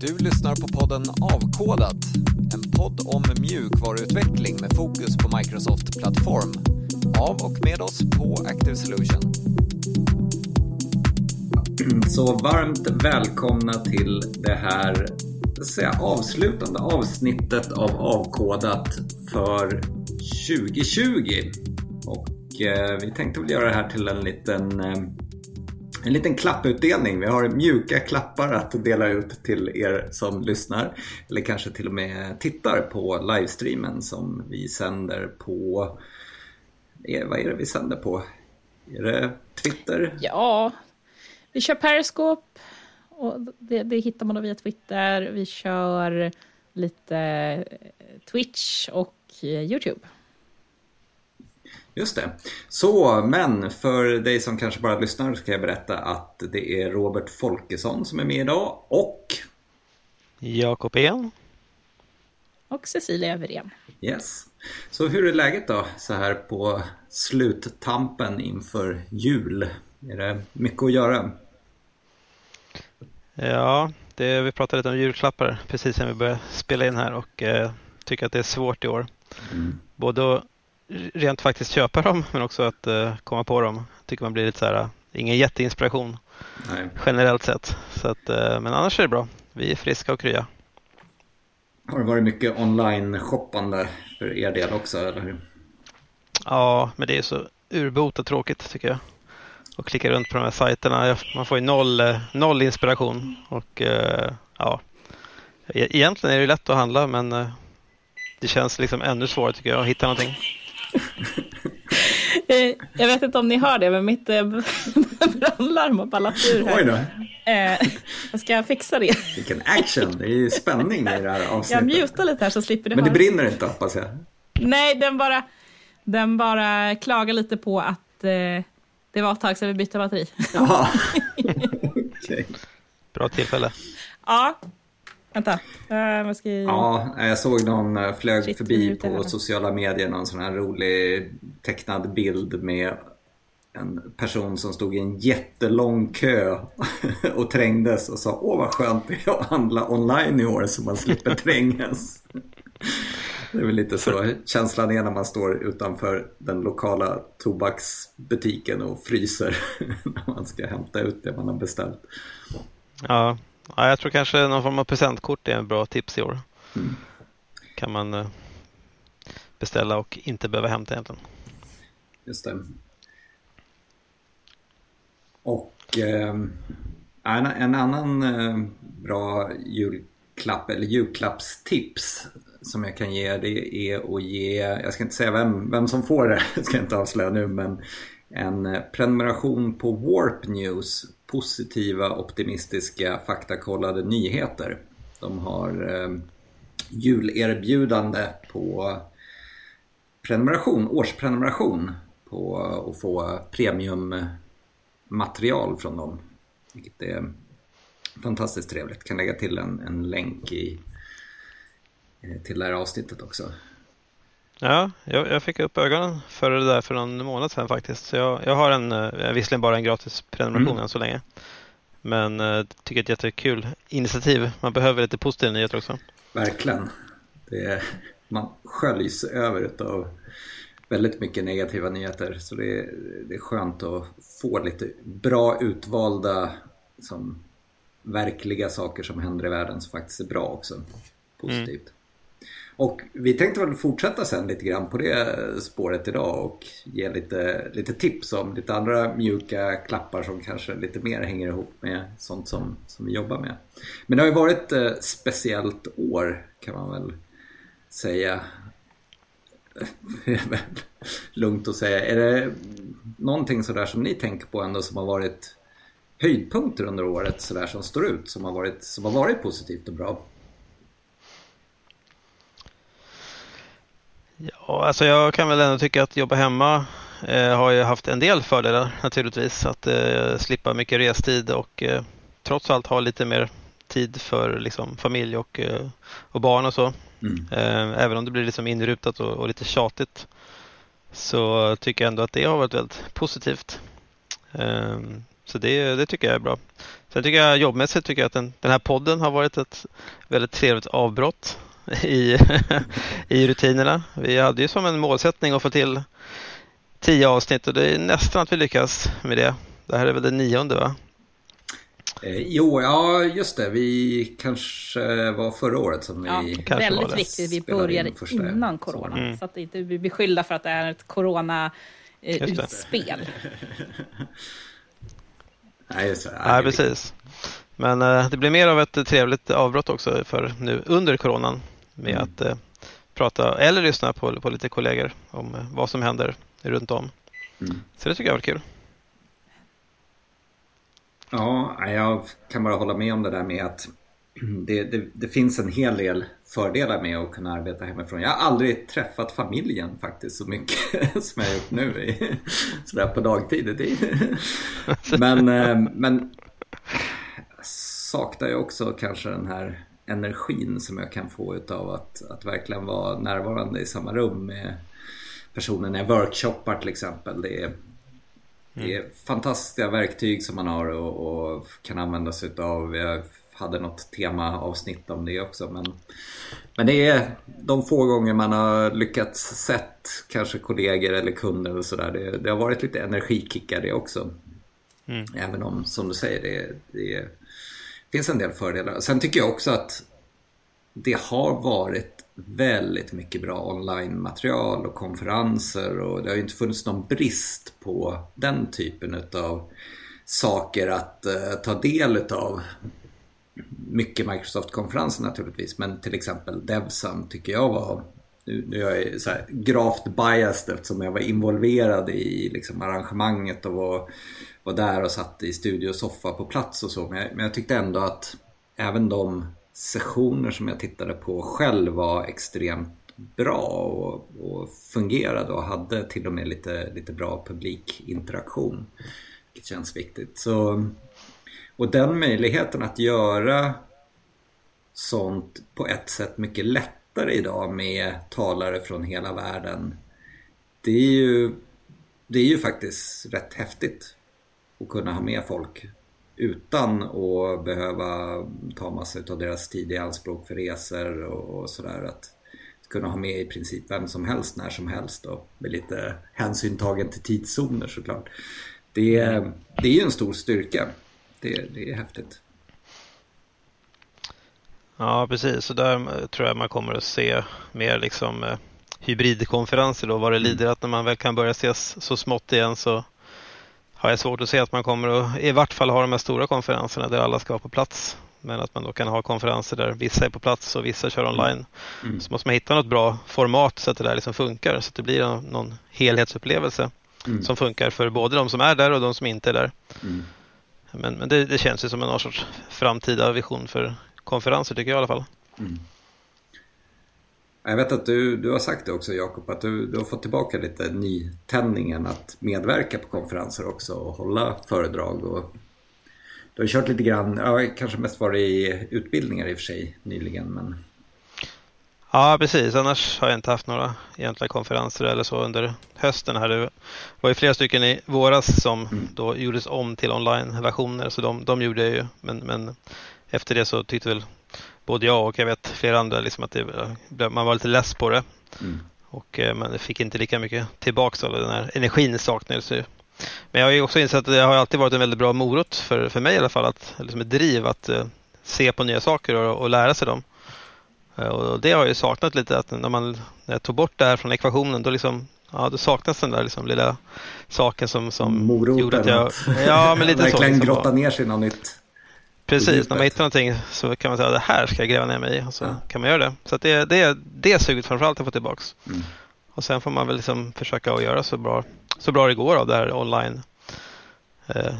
Du lyssnar på podden Avkodat, en podd om mjukvaruutveckling med fokus på Microsoft Plattform. Av och med oss på Active Solution. Så varmt välkomna till det här säga, avslutande avsnittet av Avkodat för 2020. Och eh, vi tänkte väl göra det här till en liten eh, en liten klapputdelning. Vi har mjuka klappar att dela ut till er som lyssnar. Eller kanske till och med tittar på livestreamen som vi sänder på... Eh, vad är det vi sänder på? Är det Twitter? Ja, vi kör Periscope. Och det, det hittar man då via Twitter. Vi kör lite eh, Twitch och eh, Youtube. Just det. Så, men för dig som kanske bara lyssnar så kan jag berätta att det är Robert Folkesson som är med idag och Jakob En. Och Cecilia Överén. Yes. Så hur är läget då så här på sluttampen inför jul? Är det mycket att göra? Ja, det, vi pratade lite om julklappar precis när vi började spela in här och eh, tycker att det är svårt i år. Mm. Både rent faktiskt köpa dem men också att uh, komma på dem. Tycker man blir lite så här, uh, ingen jätteinspiration Nej. generellt sett. Så att, uh, men annars är det bra. Vi är friska och krya. Har det varit mycket online-shoppande för er del också, eller hur? Ja, men det är så urbotat tråkigt tycker jag. Och klicka runt på de här sajterna. Man får ju noll, noll inspiration. Och ja, e-, egentligen är det lätt att handla men det känns liksom ännu svårare tycker jag att hitta någonting. Eh, jag vet inte om ni hör det, men mitt eh, brandlarm har ballat ur här. Oj då. Eh, jag ska fixa det. Vilken action! Det är ju spänning i det här avsnittet. Jag mutar lite här så slipper det Men det brinner inte hoppas jag? Nej, den bara, den bara klagar lite på att eh, det var ett tag sedan vi bytte batteri. Jaha. okay. Bra tillfälle. Ja, Vänta, uh, ska jag... Ja, jag såg någon uh, flög förbi på här. sociala medier någon sån här rolig tecknad bild med en person som stod i en jättelång kö och trängdes och sa Åh vad skönt det är att handla online i år så man slipper trängas. Det är väl lite så känslan är när man står utanför den lokala tobaksbutiken och fryser när man ska hämta ut det man har beställt. Ja, Ja, jag tror kanske någon form av presentkort är en bra tips i år. Mm. Kan man eh, beställa och inte behöva hämta egentligen. Just det. Och eh, en, en, annan eh, bra julklapp eller julklappstips som jag kan ge det är att ge, jag ska inte säga vem, vem som får det, ska jag inte avslöja nu, men en prenumeration på Warp News positiva, optimistiska, faktakollade nyheter. De har eh, julerbjudande på prenumeration, årsprenumeration på att få premiummaterial från dem. Vilket är fantastiskt trevligt. Kan lägga till en, en länk i, eh, till det här avsnittet också. Ja, jag, jag, fick upp ögonen för det där för någon månad sedan faktiskt. Så jag, jag har en, eh, visserligen bara en gratis prenumeration mm. än så länge. Men uh, tycker det är ett jättekul initiativ. Man behöver lite positiva nyheter också. Verkligen. Är, man sköljs över av väldigt mycket negativa nyheter. Så det är, det är skönt att få lite bra utvalda som verkliga saker som händer i världen som faktiskt är bra också. Positivt. Mm. Och vi tänkte väl fortsätta sen lite grann på det spåret idag och ge lite, lite tips om lite andra mjuka klappar som kanske lite mer hänger ihop med sånt som, som vi jobbar med. Men det har ju varit ett speciellt år kan man väl säga. Lugnt att säga. Är det någonting sådär som ni tänker på ändå som har varit höjdpunkter under året sådär som står ut som har varit, som har varit positivt och bra? Alltså jag kan väl ändå tycka att jobba hemma eh, har ju haft en del fördelar naturligtvis. Att eh, slippa mycket restid och eh, trots allt ha lite mer tid för liksom, familj och, eh, och barn och så. Mm. Eh, även om det blir liksom inrutat och, och, lite tjatigt så tycker jag ändå att det har varit väldigt positivt. Eh, så det, det tycker jag är bra. Sen tycker jag jobbmässigt tycker jag att den, den här podden har varit ett väldigt trevligt avbrott i, i rutinerna. Vi hade ju som en målsättning att få till tio avsnitt och det är nästan att vi lyckas med det. Det här är väl det nionde va? Eh, jo, ja just det. Vi kanske var förra året som ja, vi... Väldigt viktigt. Vi började innan corona. Mm. Så att inte blir beskyllda för att det är ett corona-utspel. Nej, just det. Nej, precis. Men eh, det blir mer av ett trevligt avbrott också för nu under coronan med mm. att eh, prata eller lyssna på, på lite kollegor om eh, vad som händer runt om. Mm. Så det tycker jag var kul. Ja, jag kan bara hålla med om det där med att det, det, det, finns en hel del fördelar med att kunna arbeta hemifrån. Jag har aldrig träffat familjen faktiskt så mycket som jag har gjort nu sådär på dagtid. Men, eh, men saknar jag också kanske den här energin som jag kan få utav att, att verkligen vara närvarande i samma rum med personen när jag workshoppar till exempel. Det är, det är mm. fantastiska verktyg som man har och, och kan använda sig utav. Jag hade något temaavsnitt om det också. Men, men det är de få gånger man har lyckats sett kanske kollegor eller kunder och sådär. Det, det, har varit lite energikickar det också. Mm. Även om, som du säger, det, det finns en del fördelar. Sen tycker jag också att det har varit väldigt mycket bra online-material och konferenser och det har ju inte funnits någon brist på den typen av saker att uh, ta del utav. Mycket Microsoft-konferenser naturligtvis men till exempel Devsam tycker jag var nu, nu är jag så här gravt biased eftersom jag var involverad i liksom, arrangemanget och var, var där och satt i studiosoffa på plats och så. Men jag, men jag tyckte ändå att även de sessioner som jag tittade på själv var extremt bra och, och, fungerade och hade till och med lite, lite bra publikinteraktion. Vilket känns viktigt. Så, och den möjligheten att göra sånt på ett sätt mycket lättare idag med talare från hela världen. Det är ju, det är ju faktiskt rätt häftigt att kunna ha med folk utan att behöva ta massa av deras tid i anspråk för resor och, och sådär. Att kunna ha med i princip vem som helst när som helst och med lite hänsyn tagen till tidszoner såklart. Det det är ju en stor styrka. Det, det är häftigt. Ja, precis. Så där tror jag man kommer att se mer liksom eh, hybridkonferenser då, vad det lider. Mm. Att när man väl kan börja ses så smått igen så har jag svårt att se att man kommer att i vart fall ha de här stora konferenserna där alla ska vara på plats. Men att man då kan ha konferenser där vissa är på plats och vissa kör online. Mm. Så måste man hitta något bra format så att det där liksom funkar. Så att det blir någon helhetsupplevelse mm. som funkar för både de som är där och de som inte är där. Mm. Men, men det, det, känns ju som en sorts framtida vision för konferenser tycker jag i alla fall. Jag vet att du, du har sagt det också Jakob, att du, du har fått tillbaka lite nytändningen att medverka på konferenser också och hålla föredrag. Och du har kört lite grann, ja, kanske mest varit i utbildningar i och för sig nyligen. Men... Ja, precis. Annars har jag inte haft några egentliga konferenser eller så under hösten. Här. Det var ju flera stycken i våras som mm. då gjordes om till online-versioner, så de, de gjorde jag ju. Men, men efter det så tyckte väl både jag och jag vet flera andra liksom att det, man var lite less på det. Mm. Och eh, man fick inte lika mycket tillbaks av den här energin saknades ju. Men jag har ju också insett att det har alltid varit en väldigt bra morot för, för mig i alla fall, att, liksom ett driv att uh, se på nya saker och, och lära sig dem. Och det har jag ju saknat lite, att när, man, när jag tog bort det här från ekvationen då liksom Ja, då saknas den där liksom lilla saken som, som Moroten gjorde att jag... Ja, men lite verkligen så. Liksom grotta ner sig i något nytt. Precis, när man hittar någonting så kan man säga att det här ska jag gräva ner mig i och så ja. kan man göra det. Så det, det, det suget framförallt att få tillbaks. Mm. Och sen får man väl liksom försöka att göra så bra, så bra det går av det här online eh,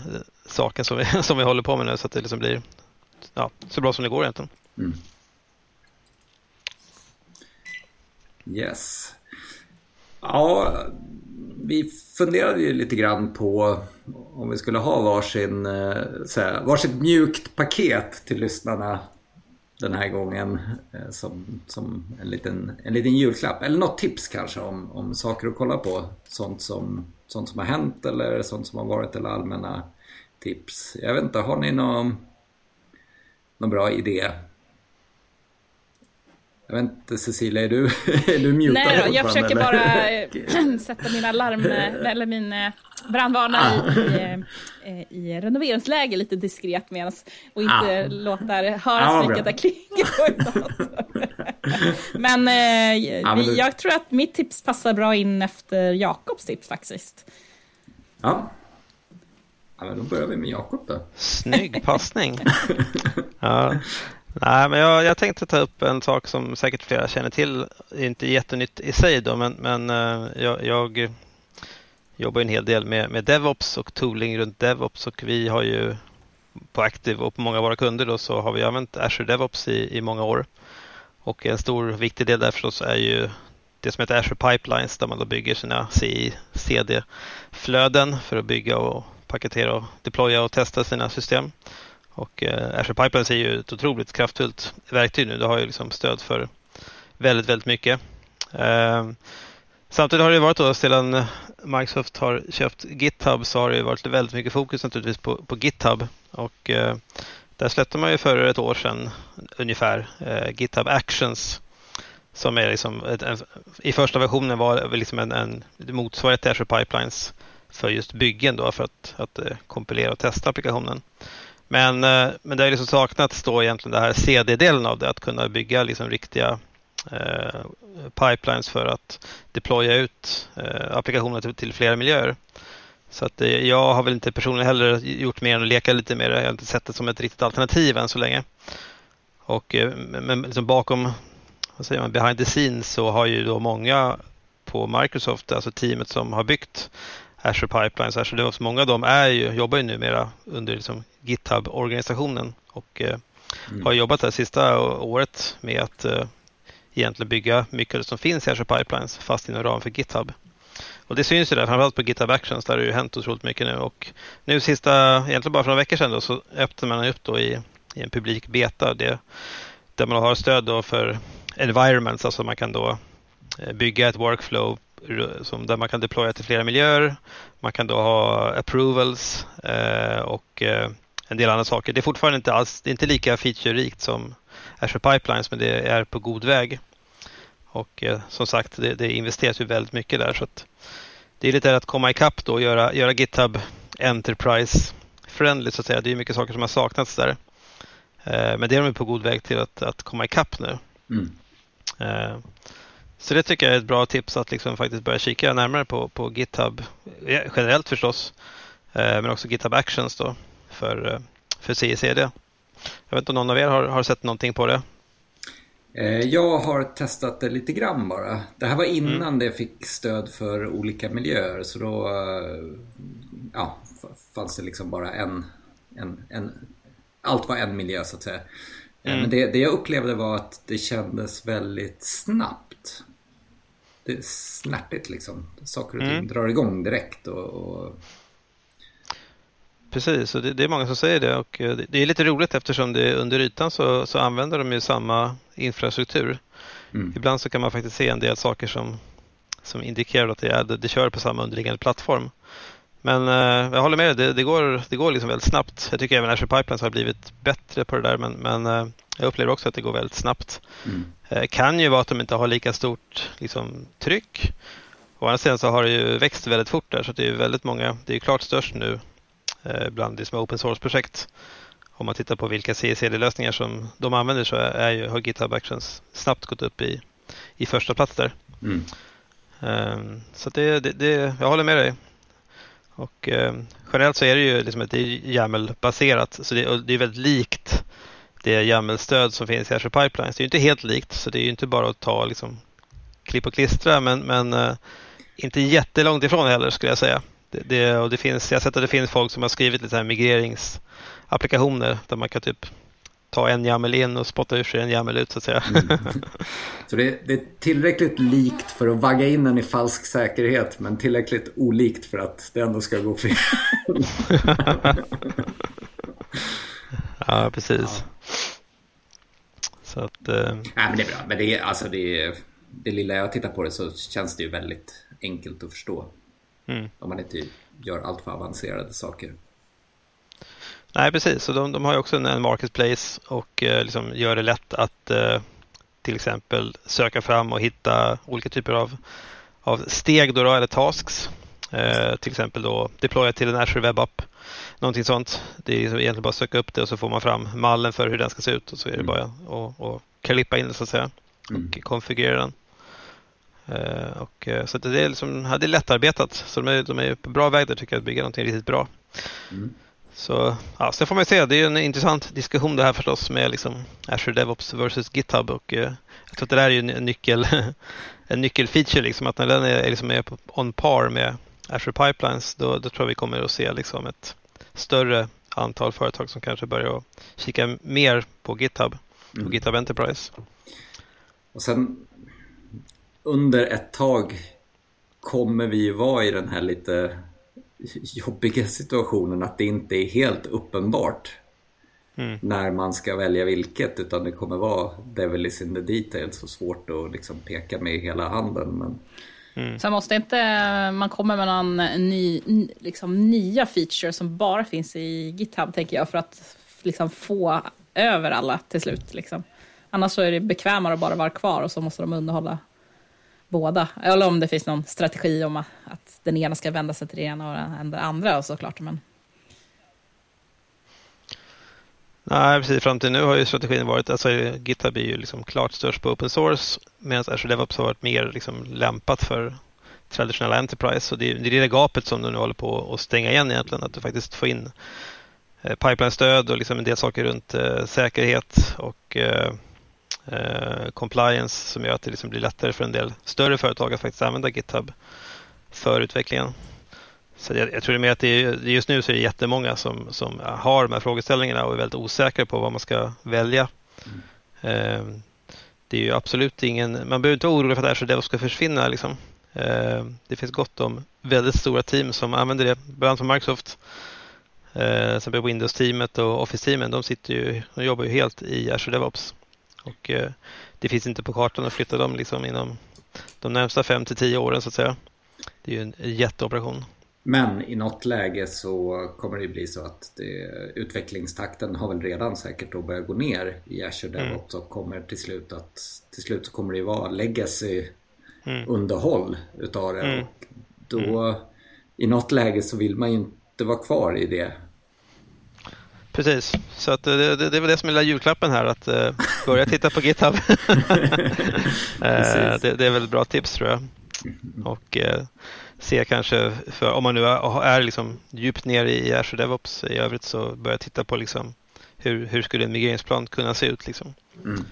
saken som vi, som vi håller på med nu så att det liksom blir ja, så bra som det går egentligen. Mm. Yes. Ja, vi funderade ju lite grann på om vi skulle ha varsin, eh, så här, varsitt mjukt paket till lyssnarna den här gången eh, som, som en, liten, en liten julklapp. Eller något tips kanske om, om saker att kolla på. Sånt som, sånt som har hänt eller sånt som har varit eller allmänna tips. Jag vet inte, har ni någon, någon bra idé? Jag vet inte Cecilia, är du, är du mutad Nej då, jag försöker eller? bara eh, sätta mina larm, eh, eller min eh, brandvarnare i, i, i renoveringsläge lite diskret med och inte ah. låta höra ah, att det klingar Men, eh, ah, men du... jag tror att mitt tips passar bra in efter Jakobs tips faktiskt. Ja. Ja, men då börjar vi med Jakob då. Snygg passning. ja. Nej, men jag, jag, tänkte ta upp en sak som säkert flera känner till. Inte jättenytt i sig då, men, men eh, jag, jag jobbar en hel del med, med DevOps och tooling runt DevOps och vi har ju på Active och på många av våra kunder då så har vi använt Azure DevOps i, i många år. Och en stor viktig del där förstås är ju det som heter Azure Pipelines där man då bygger sina CI, CD-flöden för att bygga och paketera och deploya och testa sina system. Och eh, Azure Pipelines är ju ett otroligt kraftfullt verktyg nu. Det har ju liksom stöd för väldigt, väldigt mycket. Eh, samtidigt har det varit då sedan Microsoft har köpt GitHub så har det varit väldigt mycket fokus naturligtvis på, på GitHub. Och eh, där släppte man ju för ett år sedan ungefär eh, GitHub Actions som är liksom ett, en, i första versionen var liksom en, en motsvarighet till Azure Pipelines för just byggen då för att, att eh, kompilera och testa applikationen. Men, eh, men det har liksom saknats då egentligen den här CD-delen av det, att kunna bygga liksom riktiga eh, pipelines för att deploya ut eh, applikationer till, till flera miljöer. Så att eh, jag har väl inte personligen heller gjort mer än att leka lite med det. Jag har inte sett det som ett riktigt alternativ än så länge. Och men liksom bakom vad säger man, behind the scenes så har ju då många på Microsoft, alltså teamet som har byggt Azure Pipelines, Azure DevOps, många av dem är ju, jobbar ju numera under liksom GitHub-organisationen och eh, mm. har jobbat det sista året med att eh, egentligen bygga mycket av det som finns i Azure Pipelines fast inom ramen för GitHub. Och det syns ju där, framförallt på GitHub Actions, där det ju hänt otroligt mycket nu och nu sista, egentligen bara för några veckor sedan då, så öppnade man upp då i, i en publik beta det, där man har stöd då för environments, alltså man kan då eh, bygga ett workflow som där man kan deploya till flera miljöer. Man kan då ha approvals eh, och eh, en del andra saker. Det är fortfarande inte alls, det är inte lika feature-rikt som Azure Pipelines, men det är på god väg. Och eh, som sagt, det, det, investeras ju väldigt mycket där så att det är lite att komma ikapp då och göra, göra GitHub Enterprise friendly så att säga. Det är mycket saker som har saknats där. Eh, men det är de på god väg till att, att komma ikapp nu. Mm. Eh, så det tycker jag är ett bra tips att liksom faktiskt börja kika närmare på, på GitHub generellt förstås. Eh, men också GitHub Actions då för, eh, för CICD. Jag vet inte om någon av er har, har sett någonting på det? Jag har testat det lite grann bara. Det här var innan mm. det fick stöd för olika miljöer så då ja, fanns det liksom bara en, en, en allt var en miljö så att säga. Mm. Men det, det jag upplevde var att det kändes väldigt snabbt. Snärtigt liksom. Saker och ting mm. drar igång direkt. Och, och... Precis, och det, det, är många som säger det och eh, det är lite roligt eftersom det under ytan så, så använder de ju samma infrastruktur. Mm. Ibland så kan man faktiskt se en del saker som, som indikerar att det, är, det kör på samma underliggande plattform. Men eh, jag håller med dig, det, det, går, det går liksom väldigt snabbt. Jag tycker även Azure Pipelines har blivit bättre på det där men, men eh, jag upplever också att det går väldigt snabbt. Mm. Eh, kan ju vara att de inte har lika stort liksom, tryck. Å andra sidan så har det ju växt väldigt fort där så det är väldigt många, det är klart störst nu eh, bland de som är open source-projekt. Om man tittar på vilka CICD-lösningar som de använder så är ju, har GitHub Actions snabbt gått upp i, i första plats där. Mm. Um, så det, det, det, jag håller med dig. Och eh, generellt så är det ju liksom ett YAML-baserat så det, det, är väldigt likt det YAML-stöd som finns i Azure Pipelines. Det är ju inte helt likt så det är ju inte bara att ta liksom klipp och klistra men, men eh, inte jättelångt ifrån heller skulle jag säga. Det, det, och det finns, jag har sett att det finns folk som har skrivit lite här migreringsapplikationer där man kan typ ta en YAML in och spotta ur sig en YAML ut så att säga. Mm. Så det, det, är tillräckligt likt för att vagga in den i falsk säkerhet men tillräckligt olikt för att det ändå ska gå fel. ja, precis. Ja. Så att... Eh... Ja, men det är bra. Men det, är, alltså det, det lilla jag tittar på det så känns det ju väldigt enkelt att förstå. Mm. Om man inte gör allt för avancerade saker. Nej, precis. Och de, de har ju också en, marketplace och eh, liksom gör det lätt att eh, till exempel söka fram och hitta olika typer av, av steg då, då eller tasks. Eh, till exempel då deploya till en Azure Web App. Någonting sånt. Det är egentligen bara att söka upp det och så får man fram mallen för hur den ska se ut och så är det mm. bara att och klippa in det så att säga och mm. konfigurera den. Eh, och, eh, så det är, liksom, det är lättarbetat. Så de är, de är på bra väg där tycker jag att bygga någonting riktigt bra. Mm. Så ja, sen får man se. Det är en intressant diskussion det här förstås med liksom Azure DevOps versus GitHub. Och, eh, jag tror att det där är en nyckel, en nyckelfeature. Liksom, att när den är, liksom är on par med Azure Pipelines då, då tror jag vi kommer att se liksom ett större antal företag som kanske börjar kika mer på GitHub, på mm. GitHub Enterprise. Och sen under ett tag kommer vi ju vara i den här lite jobbiga situationen att det inte är helt uppenbart mm. när man ska välja vilket utan det kommer vara devil is in the details så svårt att liksom peka med hela handen. Men... Mm. Sen måste inte man komma med någon ny, liksom nya feature som bara finns i GitHub tänker jag för att liksom få över alla till slut. Liksom. Annars så är det bekvämare att bara vara kvar och så måste de underhålla båda. Eller om det finns någon strategi om att den ena ska vända sig till den ena och den andra såklart. Men... Nej, precis. Fram till nu har ju strategin varit, alltså GitHub är ju liksom klart störst på open source medan Azure DevOps har varit mer liksom lämpat för traditionella Enterprise. Och det är, det gapet som du nu håller på att stänga igen egentligen, att du faktiskt får in eh, pipeline-stöd och liksom en del saker runt eh, säkerhet och eh, eh, compliance som gör att det liksom blir lättare för en del större företag att faktiskt använda GitHub för utvecklingen. Så jag, jag tror det mer att det är, just nu så är det jättemånga som, som har de här frågeställningarna och är väldigt osäkra på vad man ska välja. Mm. Eh, det är ju absolut ingen, man behöver inte vara orolig för att Azure DevOps ska försvinna. Liksom. Eh, det finns gott om väldigt stora team som använder det, bland annat från Microsoft. Eh, Windows-teamet och Office-teamen, de, sitter ju, de jobbar ju helt i Azure DevOps. Och eh, det finns inte på kartan att flytta dem liksom inom de närmsta fem till tio åren så att säga. Det är ju en jätteoperation. Men i något läge så kommer det bli så att det, utvecklingstakten har väl redan säkert då börjat gå ner i Azure mm. DevOps och kommer till slut att till slut så kommer det ju vara legacy mm. underhåll utav det. Mm. Och då mm. i något läge så vill man ju inte vara kvar i det Precis, så att det, det, det är väl det som är lilla julklappen här att uh, börja titta på GitHub. uh, det, det, är väl ett bra tips tror jag. Och uh, se kanske, för om man nu är, är liksom djupt ner i Azure DevOps i övrigt så börja titta på liksom hur, hur skulle en migreringsplan kunna se ut. Liksom. Mm.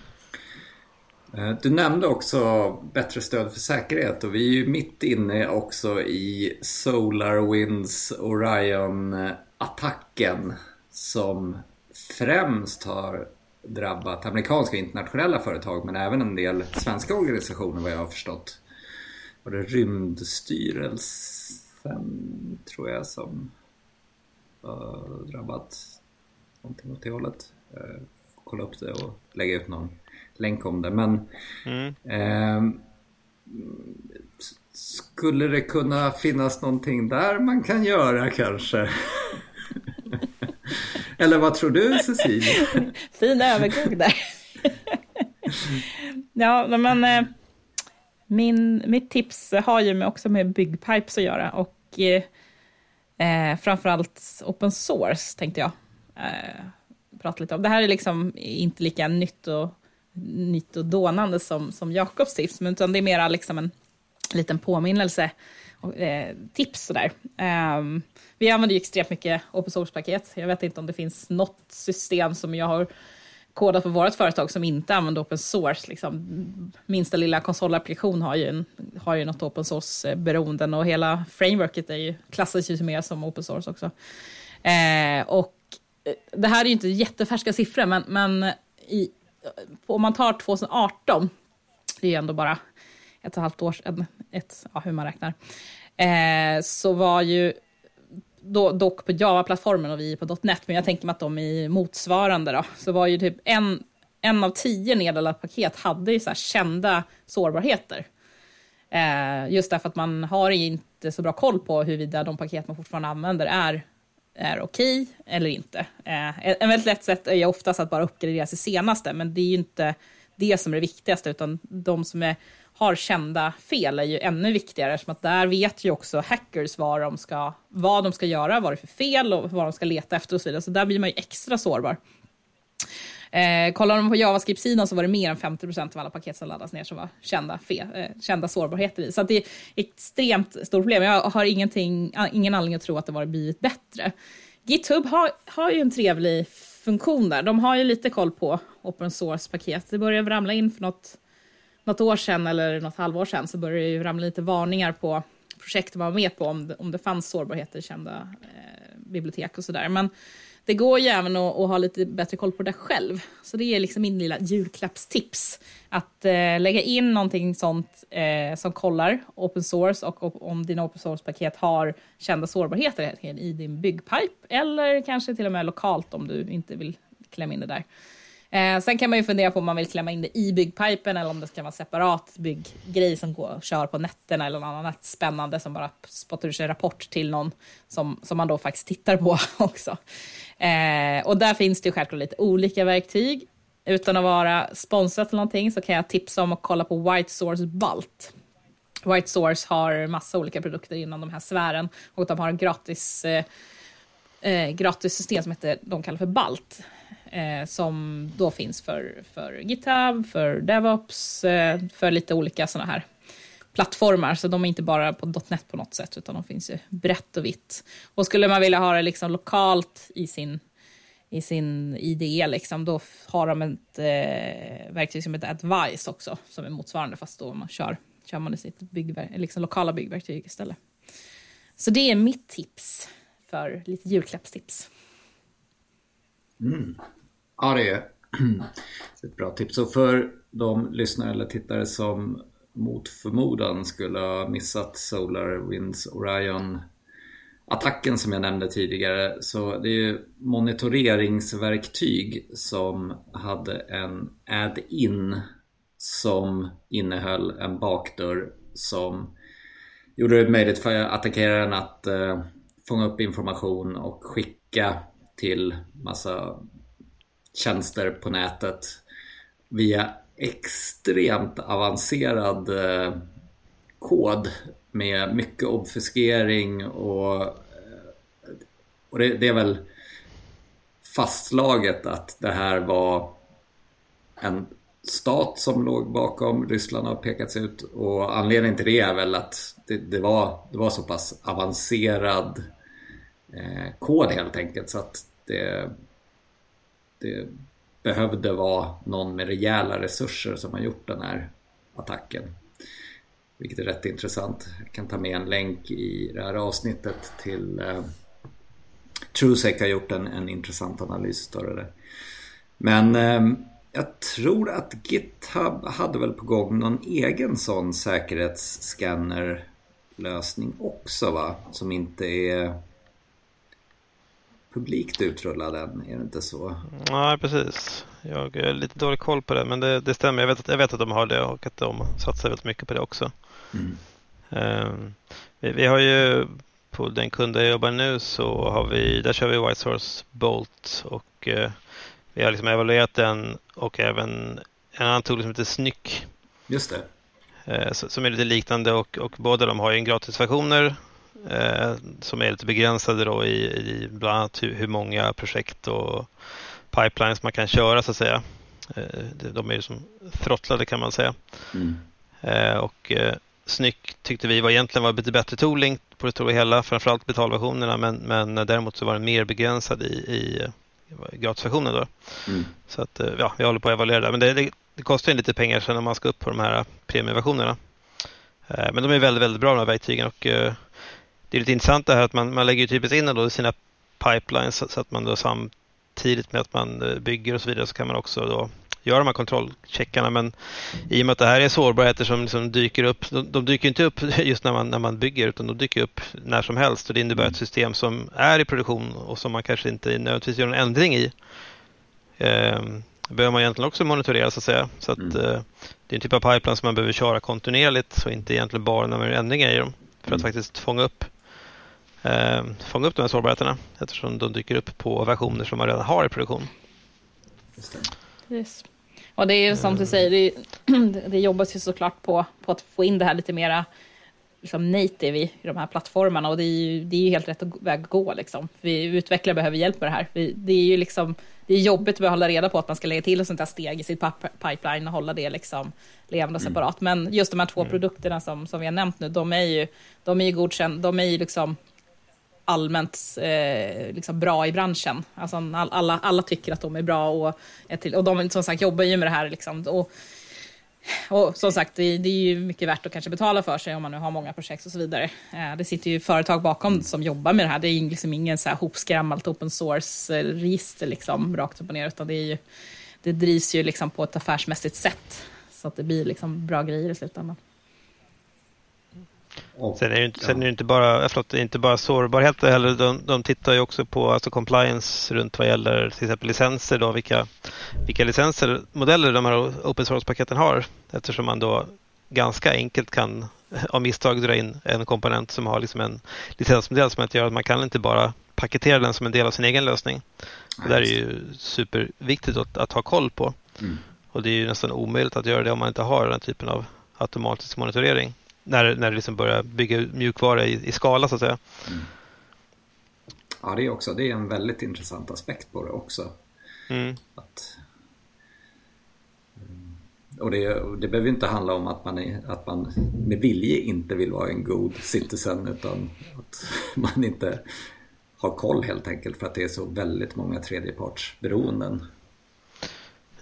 Du nämnde också bättre stöd för säkerhet och vi är ju mitt inne också i SolarWinds Orion-attacken som främst har drabbat amerikanska internationella företag men även en del svenska organisationer vad jag har förstått. Var det Rymdstyrelsen tror jag som uh, drabbat någonting åt det hållet. Uh, kolla upp det och lägga ut någon länk om det men mm. uh, skulle det kunna finnas någonting där man kan göra kanske? Eller vad tror du Cecilia? fin övergång där. ja, men eh, min, mitt tips har ju också med byggpipes att göra och eh, eh, framförallt open source tänkte jag eh, prata lite om. Det här är liksom inte lika nytt och, nytt och dånande som, som Jakobs tips, men utan det är mera liksom en liten påminnelse eh, tips sådär. Um, vi använder ju extremt mycket open source-paket. Jag vet inte om det finns något system som jag har kodat på vårt företag som inte använder open source. Liksom, minsta lilla konsolapplikation har ju, en, har ju något open source-beroenden och hela frameworket är ju, klassas ju mer som open source också. Eh, och eh, det här är ju inte jättefärska siffror, men, men i, om man tar 2018, det är ju ändå bara ett och ett halvt år sedan, ett, ja, hur man räknar, eh, så var ju då, dock på Java-plattformen och vi på .NET, men jag tänker mig att de i motsvarande då, så var ju typ en, en av tio nedladdade paket hade ju så kända sårbarheter. Eh, just därför att man har inte så bra koll på huruvida de paket man fortfarande använder är är okej okay eller inte. Eh, en väldigt lätt sätt är ju oftast att bara uppgradera sig senaste, men det är ju inte det som är det viktigaste, utan de som är, har kända fel är ju ännu viktigare, eftersom att där vet ju också hackers vad de ska, vad de ska göra, vad det är för fel och vad de ska leta efter och så vidare. Så där blir man ju extra sårbar. Eh, kollar de på JavaScript-sidan så var det mer än 50% av alla paket som laddas ner som var kända, fe, eh, kända sårbarheter i. Så det är ett extremt stort problem. Jag har ingenting, ingen anledning att tro att det var blivit bättre. GitHub har, har ju en trevlig funktion där. De har ju lite koll på open source-paket. Det börjar ramla in för något, något år sedan eller något halvår sedan så började det ju ramla lite varningar på projekt man var med på om det, om det fanns sårbarheter i kända eh, bibliotek och sådär. Men det går ju även att, att, ha lite bättre koll på det själv. Så det är liksom min lilla julklappstips. Att eh, lägga in någonting sånt eh, som kollar open source och om dina open source-paket har kända sårbarheter i din byggpipe eller kanske till och med lokalt om du inte vill klämma in det där. Eh, sen kan man ju fundera på om man vill klämma in det i byggpipen eller om det ska vara en separat bygggrej som går och kör på nätterna eller något annat spännande som bara spottar ur sig rapport till någon som, som man då faktiskt tittar på också. Eh, och där finns det ju självklart lite olika verktyg. Utan att vara sponsrat eller någonting så kan jag tipsa om att kolla på White Source Balt. White Source har massa olika produkter inom de här sfären och de har gratis, eh, eh, gratis system som heter, de kallar för Balt. Eh, som då finns för, för GitHub, för DevOps, eh, för lite olika sådana här plattformar, så de är inte bara på .NET på något sätt, utan de finns ju brett och vitt. Och skulle man vilja ha det liksom lokalt i sin, i sin IDE, liksom, då har de ett eh, verktyg som heter Advice också, som är motsvarande, fast då man kör, kör man i sitt byggver liksom lokala byggverktyg istället. Så det är mitt tips för lite julklappstips. Mm. Ja, det är ett bra tips. Och för de lyssnare eller tittare som mot förmodan skulle ha missat Solar Winds Orion attacken som jag nämnde tidigare. Så det är ju monitoreringsverktyg som hade en add-in som innehöll en bakdörr som gjorde det möjligt för attackeraren att eh, fånga upp information och skicka till massa tjänster på nätet via extremt avancerad eh, kod med mycket obfuskering och, eh, och det, det, är väl fastslaget att det här var en stat som låg bakom. Ryssland har pekats ut och anledningen till det är väl att det, det var, det var så pass avancerad eh, kod helt enkelt så att det, det behövde vara någon med rejäla resurser som har gjort den här attacken. Vilket är rätt intressant. Jag kan ta med en länk i det här avsnittet till eh, Trusec har gjort en, en intressant analys av det där. Men eh, jag tror att GitHub hade väl på gång någon egen sån säkerhetsscannerlösning också va? Som inte är publikt utrullad än, är det inte så? Nej, precis. Jag har lite dålig koll på det, men det, det stämmer. Jag vet, att, jag vet att de har det och att de satsar väldigt mycket på det också. Mm. Um, vi, vi, har ju på den kunden jag jobbar nu så har vi, där kör vi White Source Bolt och uh, vi har liksom evaluerat den och även en annan tool som heter Snyck. Just det. Uh, som är lite liknande och, och båda de har ju gratisversioner eh, som är lite begränsade då i, i bland annat hur, hur, många projekt och pipelines man kan köra så att säga. Eh, de är ju som throttlade kan man säga. Mm. Eh, och eh, Snyck tyckte vi var egentligen var lite bättre tooling på det stora hela, framförallt betalversionerna men, men däremot så var den mer begränsad i, i gratisversionen. Då. Mm. Så att eh, ja, vi håller på att evaluera det. Men det, det, det kostar lite pengar sen när man ska upp på de här premieversionerna. Eh, men de är väldigt, väldigt bra de här verktygen och det är lite intressant det här att man, man lägger typiskt in då sina pipelines så att man då samtidigt med att man eh, bygger och så vidare så kan man också då göra de här kontrollcheckarna men i och med att det här är sårbarheter som liksom dyker upp, de, de, dyker inte upp just när man, när man bygger utan de dyker upp när som helst och det innebär ett system som är i produktion och som man kanske inte nödvändigtvis gör en ändring i. Eh, behöver man egentligen också monitorera så att säga. Så att, mm. eh, det är en typ av pipeline som man behöver köra kontinuerligt och inte egentligen bara när man gör ändringar i dem för att mm. faktiskt fånga upp eh, fånga upp de här sårbarheterna eftersom de dyker upp på versioner som man redan har i produktion. Just det. Yes. Och det är som du säger, det, det jobbas ju såklart på, på att få in det här lite mera liksom native i, i de här plattformarna och det är ju, det är ju helt rätt väg att gå. Liksom. Vi utvecklare behöver hjälp med det här. Vi, det är ju liksom, det är jobbigt att hålla reda på att man ska lägga till ett sånt här steg i sitt pipeline och hålla det liksom levande och mm. separat. Men just de här två mm. produkterna som, som vi har nämnt nu, de är ju, de är ju godkända, de är ju liksom allmänt eh, liksom bra i branschen. Alltså alla, alla tycker att de är bra och, till, och de som sagt jobbar ju med det här. Liksom, och, och som sagt, det, det, är ju mycket värt att kanske betala för sig om man nu har många projekt och så vidare. Eh, det sitter ju företag bakom som jobbar med det här. Det är liksom ingen så här hopskrammat open source-register liksom, rakt upp och ner, utan det, är ju, det drivs ju liksom på ett affärsmässigt sätt så att det blir liksom bra grejer i slutändan. Och, sen är det inte, sen är det inte bara, förlåt, inte bara sårbarhet heller. De, de tittar ju också på alltså compliance runt vad gäller till exempel licenser. Då, vilka, vilka licenser, modeller de här open source-paketen har. Eftersom man då ganska enkelt kan av misstag dra in en komponent som har liksom en licensmodell som gör att man kan inte bara paketera den som en del av sin egen lösning. Det där är ju superviktigt att, att ha koll på. Mm. Och det är ju nästan omöjligt att göra det om man inte har den typen av automatisk monitorering när, när det liksom börjar bygga mjukvara i, i skala så att säga. Mm. Ja, det är också det är en väldigt intressant aspekt på det också. Mm. Att, mm, och det, det behöver inte handla om att man, är, att man med vilje inte vill vara en god citizen utan att man inte har koll helt enkelt för att det är så väldigt många tredjepartsberoenden.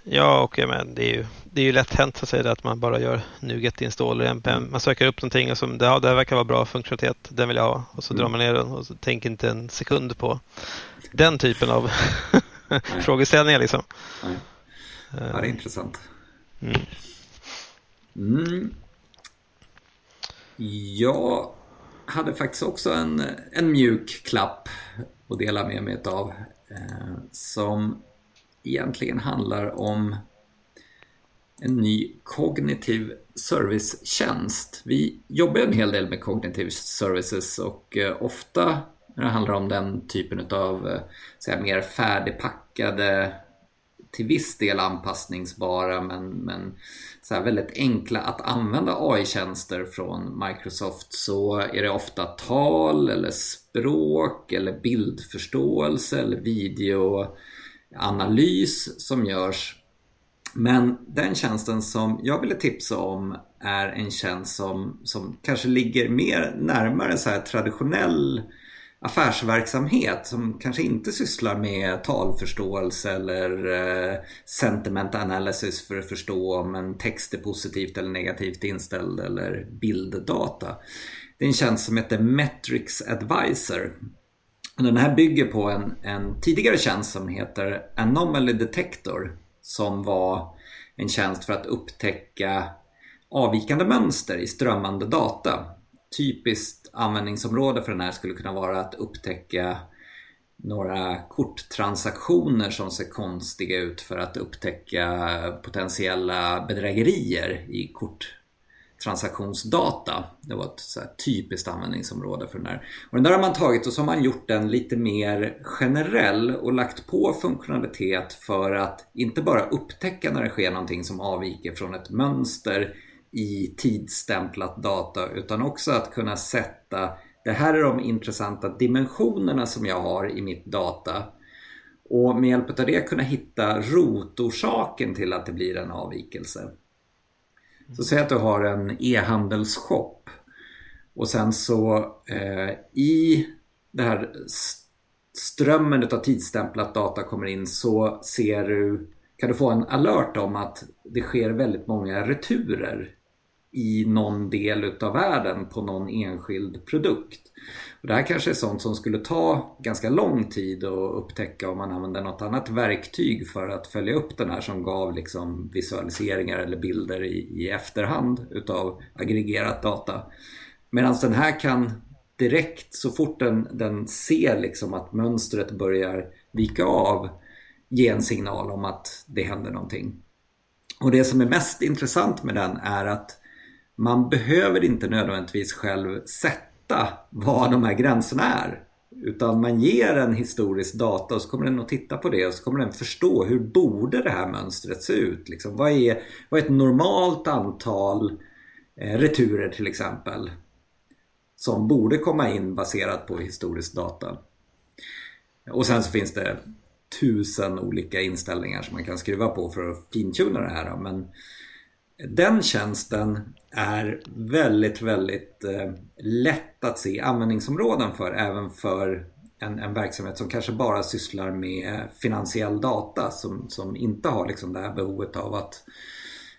Ja, och ja, men det är ju, det är ju lätt hänt att säga att man bara gör NuGet installer i NPM. Man söker upp någonting och som ja, det här verkar vara bra funktionalitet, den vill jag ha. Och så mm. drar man ner den och så tänker inte en sekund på den typen av frågeställningar. Liksom. Nej. Ja, det är intressant. Mm. Mm. Jag hade faktiskt också en, en mjuk klapp att dela med mig av. Eh, som egentligen handlar om en ny kognitiv servicetjänst. Vi jobbar en hel del med cognitive services och eh, ofta när det handlar om den typen av eh, mer färdigpackade till viss del anpassningsbara men, men så väldigt enkla att använda AI-tjänster från Microsoft så är det ofta tal eller språk eller bildförståelse eller video analys som görs. Men den tjänsten som jag ville tipsa om är en tjänst som, som kanske ligger mer närmare så här traditionell affärsverksamhet som kanske inte sysslar med talförståelse eller eh, sentiment analysis för att förstå om en text är positivt eller negativt inställd eller bilddata. Det är en tjänst som heter Metrics Advisor den här bygger på en, en tidigare tjänst som heter Anomaly Detector som var en tjänst för att upptäcka avvikande mönster i strömmande data. Typiskt användningsområde för den här skulle kunna vara att upptäcka några korttransaktioner som ser konstiga ut för att upptäcka potentiella bedrägerier i kort transaktionsdata. Det var ett så typiskt användningsområde för den här. Och den där har man tagit och så har man gjort den lite mer generell och lagt på funktionalitet för att inte bara upptäcka när det sker någonting som avviker från ett mönster i tidsstämplat data utan också att kunna sätta det här är de intressanta dimensionerna som jag har i mitt data och med hjälp av det kunna hitta rotorsaken till att det blir en avvikelse. Så säg att du har en e-handelsshop och sen så eh, i det här strömmen av tidsstämplat data kommer in så ser du, kan du få en alert om att det sker väldigt många returer i någon del utav världen på någon enskild produkt. Och det här kanske är sånt som skulle ta ganska lång tid att upptäcka om man använder något annat verktyg för att följa upp den här som gav liksom visualiseringar eller bilder i, i efterhand utav aggregerat data. Medan den här kan direkt så fort den, den ser liksom att mönstret börjar vika av ge en signal om att det händer någonting. Och det som är mest intressant med den är att man behöver inte nödvändigtvis själv sätta vad de här gränserna är. Utan man ger en historisk data och så kommer den att titta på det och så kommer den förstå hur borde det här mönstret se ut? Liksom, vad, är, vad är ett normalt antal eh, returer till exempel? Som borde komma in baserat på historisk data. Och sen så finns det tusen olika inställningar som man kan skruva på för att fintuna det här. Men den tjänsten är väldigt, väldigt eh, lätt att se användningsområden för även för en, en, verksamhet som kanske bara sysslar med eh, finansiell data som, som inte har liksom det här behovet av att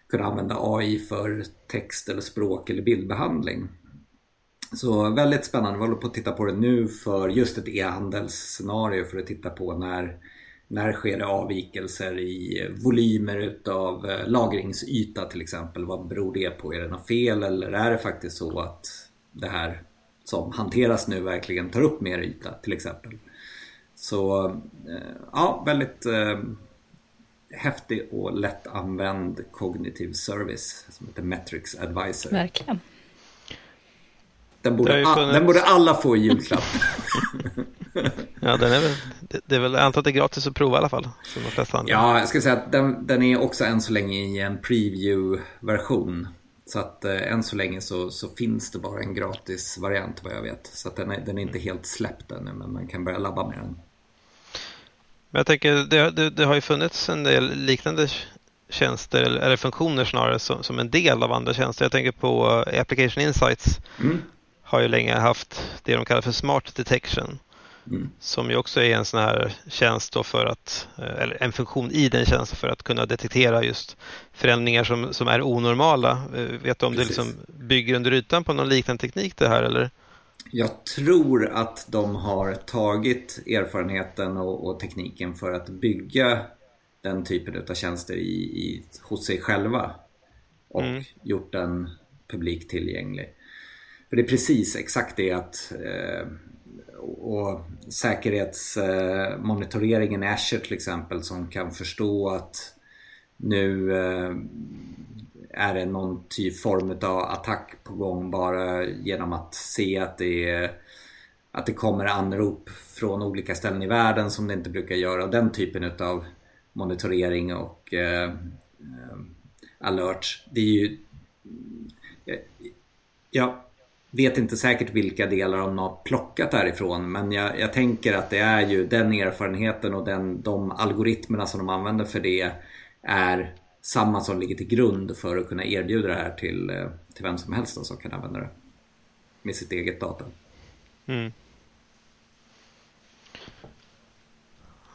kunna använda AI för text eller språk eller bildbehandling. Så väldigt spännande. Vi håller på att titta på det nu för just ett e-handelsscenario för att titta på när när sker det avvikelser i volymer utav eh, lagringsyta till exempel? Vad beror det på? Är det något fel eller är det faktiskt så att det här som hanteras nu verkligen tar upp mer yta till exempel? Så eh, ja, väldigt eh, häftig och lättanvänd kognitiv service som heter Metrics Advisor. Verkligen. Den borde, funnits... den borde alla få i julklapp. ja, den är väl, det är väl, jag antar att det är gratis att prova i alla fall. Som de flesta andra. Ja, jag ska säga att den, den är också än så länge i en preview-version. Så att eh, än så länge så, så, finns det bara en gratis variant vad jag vet. Så att den är, den är inte helt släppt ännu men man kan börja labba med den. Men jag tänker, det, det, det har ju funnits en del liknande tjänster eller funktioner snarare som, som, en del av andra tjänster. Jag tänker på eh, Application Insights. Mm. Har ju länge haft det de kallar för Smart Detection. Mm. Som ju också är en sån här tjänst för att, eh, eller en funktion i den tjänsten för att kunna detektera just förändringar som, som är onormala. Eh, vet du om Precis. det liksom bygger under ytan på någon liknande teknik det här eller? Jag tror att de har tagit erfarenheten och, och tekniken för att bygga den typen av tjänster i, i, hos sig själva och mm. gjort den publikt tillgänglig. För det är precis exakt det att eh, och säkerhetsmonitoreringen i Azure till exempel som kan förstå att nu eh, är det någon typ form av attack på gång bara genom att se att det, är, att det kommer anrop från olika ställen i världen som det inte brukar göra. Den typen av monitorering och eh, eh alert. Det är ju... Eh, ja, vet inte säkert vilka delar de har plockat därifrån men jag, jag, tänker att det är ju den erfarenheten och den, de algoritmerna som de använder för det är samma som ligger till grund för att kunna erbjuda det här till, eh, till vem som helst som kan använda det med sitt eget data. Mm.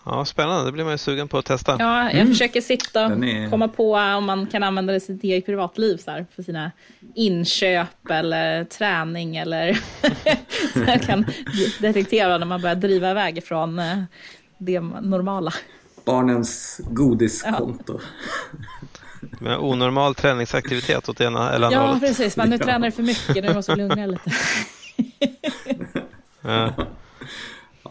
Ja, spännande. Det blir man ju sugen på att testa. Ja, jag mm. försöker sitta och är... komma på om man kan använda det i sitt eget privatliv så här, för sina inköp eller träning eller så jag kan detektera när man börjar driva iväg från eh, det normala. Barnens godiskonto. Ja. Med onormal träningsaktivitet åt ena eller andra Ja, hållet. precis. Men nu ja. tränar du för mycket, nu måste du lugna lite. ja.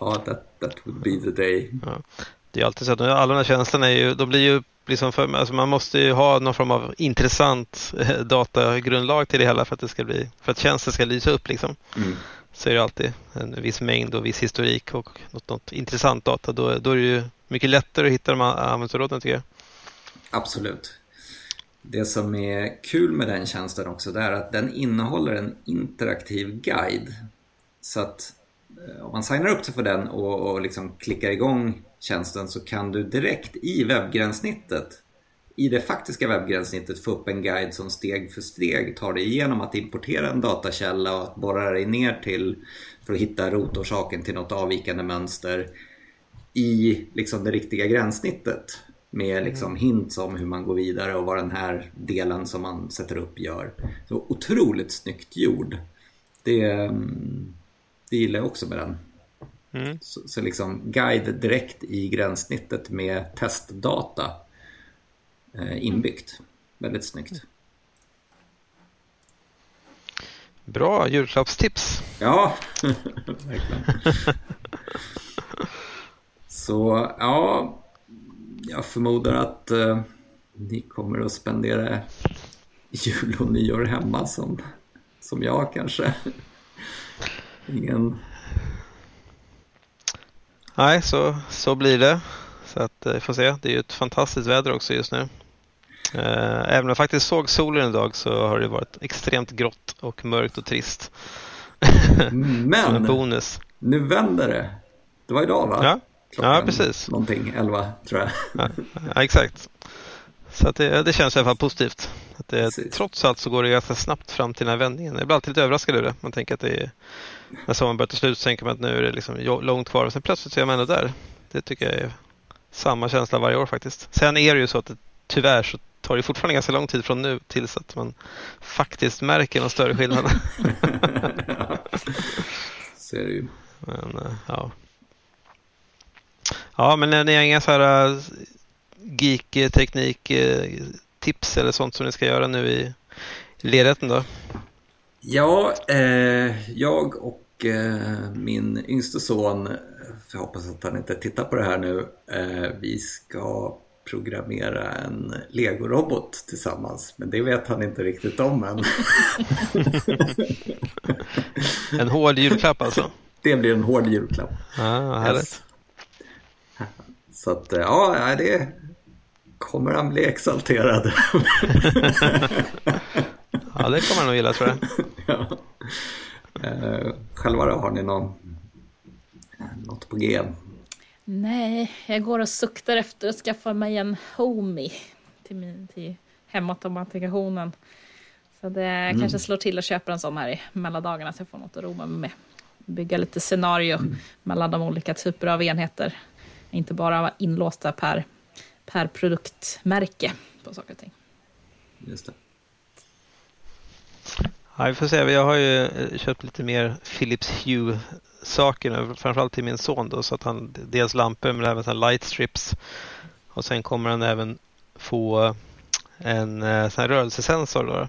Ja, that, that would be the day. Ja. Det är alltid så att alla de här tjänsterna är ju, de blir ju liksom för, alltså man måste ju ha någon form av intressant eh, datagrundlag till det hela för att det ska bli, för att tjänsten ska lysa upp liksom. Mm. Så är det alltid en viss mängd och viss historik och något, något intressant data. Då, då är det ju mycket lättare att hitta de här användningsområdena tycker jag. Absolut. Det som är kul med den tjänsten också det är att den innehåller en interaktiv guide. Så att om man signar upp sig för den och, och liksom klickar igång tjänsten så kan du direkt i webbgränssnittet i det faktiska webbgränssnittet få upp en guide som steg för steg tar dig igenom att importera en datakälla och att borra dig ner till för att hitta rotorsaken till något avvikande mönster i liksom det riktiga gränssnittet med mm. liksom hints om hur man går vidare och vad den här delen som man sätter upp gör. Så otroligt snyggt gjord. Det, mm, det gillar jag också med den. Mm. Så, så, liksom guide direkt i gränssnittet med testdata eh, inbyggt. Väldigt snyggt. Bra julklappstips. Ja, verkligen. Så ja, jag förmodar att eh, ni kommer att spendera jul och nyår hemma som, som jag kanske. Ingen... Nej, så, så blir det. Så att vi får se. Det är ju ett fantastiskt väder också just nu. Även om jag faktiskt såg solen idag så har det varit extremt grått och mörkt och trist. Men en bonus. nu vänder det. Det var idag va? Ja, Klockan ja precis. Någonting, 11 tror jag. Ja, ja exakt. Så det, det känns i alla fall positivt. Att det, trots allt så går det ganska snabbt fram till den här vändningen. Jag blir alltid lite överraskad över det. Man tänker att det är, när sommaren börjar ta slut så tänker man att nu är det liksom långt kvar och sen plötsligt så är man ändå där. Det tycker jag är samma känsla varje år faktiskt. Sen är det ju så att det, tyvärr så tar det fortfarande ganska lång tid från nu tills att man faktiskt märker någon större skillnad. så är det ju. Men, eh, ja. Ja, men ni har inga så här eh, geek, teknik, eh, tips eller sånt som ni ska göra nu i ledigheten då? Ja, eh, jag och eh, min yngste son, jag hoppas att han inte tittar på det här nu, eh, vi ska programmera en legorobot tillsammans. Men det vet han inte riktigt om än. en hård julklapp alltså? Det blir en hård julklapp. Ah. Yes. Så att ja, det kommer han bli exalterad. ja, det kommer han nog gilla tror jag. ja. Eh, själva då, har ni någon, något på G? Nej, jag går och suktar efter att skaffa mig en Homey till, min, till hemautomatisationen. Så det mm. kanske slår till och köper en sån här i mellandagarna så jag får något att roma mig med. Bygga lite scenario mm. mellan de olika typer av enheter. Inte bara vara inlåsta per, per produktmärke på saker och ting. Just det. Ja, vi får se. Jag har ju eh, köpt lite mer Philips Hue-saker nu, framförallt till min son då, så att han dels lampor men även light strips. Och sen kommer han även få en eh, sån rörelsesensor då,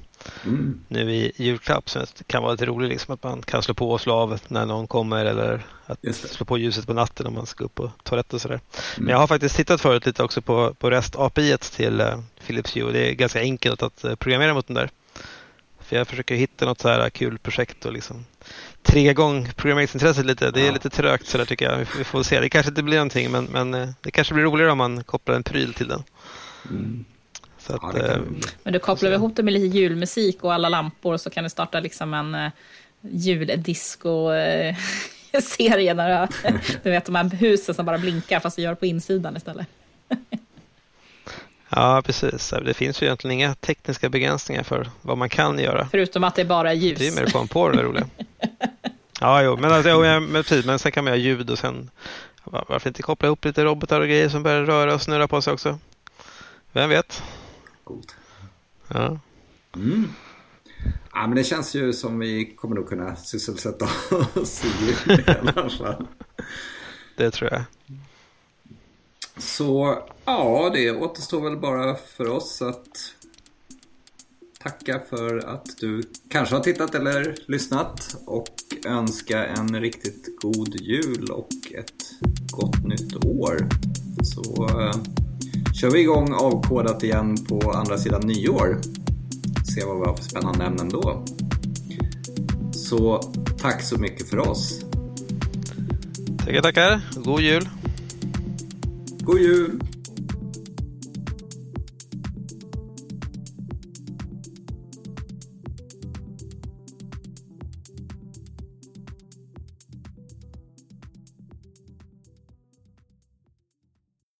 mm. nu i julklapp som kan vara lite rolig, liksom, att man kan slå på och slå av när någon kommer eller att slå på ljuset på natten om man ska upp på toaletten och sådär. Mm. Men jag har faktiskt tittat förut lite också på, på REST API till uh, Philips Hue och det är ganska enkelt att uh, programmera mot den där. För jag försöker hitta något så här kul projekt och liksom trigga igång programmeringsintresset lite. Det är ja. lite trögt så där tycker jag. Vi får se. Det kanske inte blir någonting men, men det kanske blir roligare om man kopplar en pryl till den. Mm. Att, ja, eh, men du kopplar vi ihop det med lite julmusik och alla lampor så kan du starta liksom en uh, juldisco-serie. Uh, där du vet de här husen som bara blinkar fast vi gör det på insidan istället. Ja, precis. Det finns ju egentligen inga tekniska begränsningar för vad man kan göra. Förutom att det bara är ljus. Det är mer på på det roliga. Ja, jo, men, alltså, men, men sen kan man göra ljud och sen varför inte koppla ihop lite robotar och grejer som börjar röra och snurra på sig också. Vem vet? Coolt. Ja. Mm. Ja, men det känns ju som vi kommer nog kunna sysselsätta oss i alla fall. Det tror jag. Så ja, det återstår väl bara för oss att tacka för att du kanske har tittat eller lyssnat och önska en riktigt god jul och ett gott nytt år. Så uh, kör vi igång avkodat igen på andra sidan nyår. Se vad vi har för spännande ämnen då. Så tack så mycket för oss. Tackar, tackar. God jul. God jul!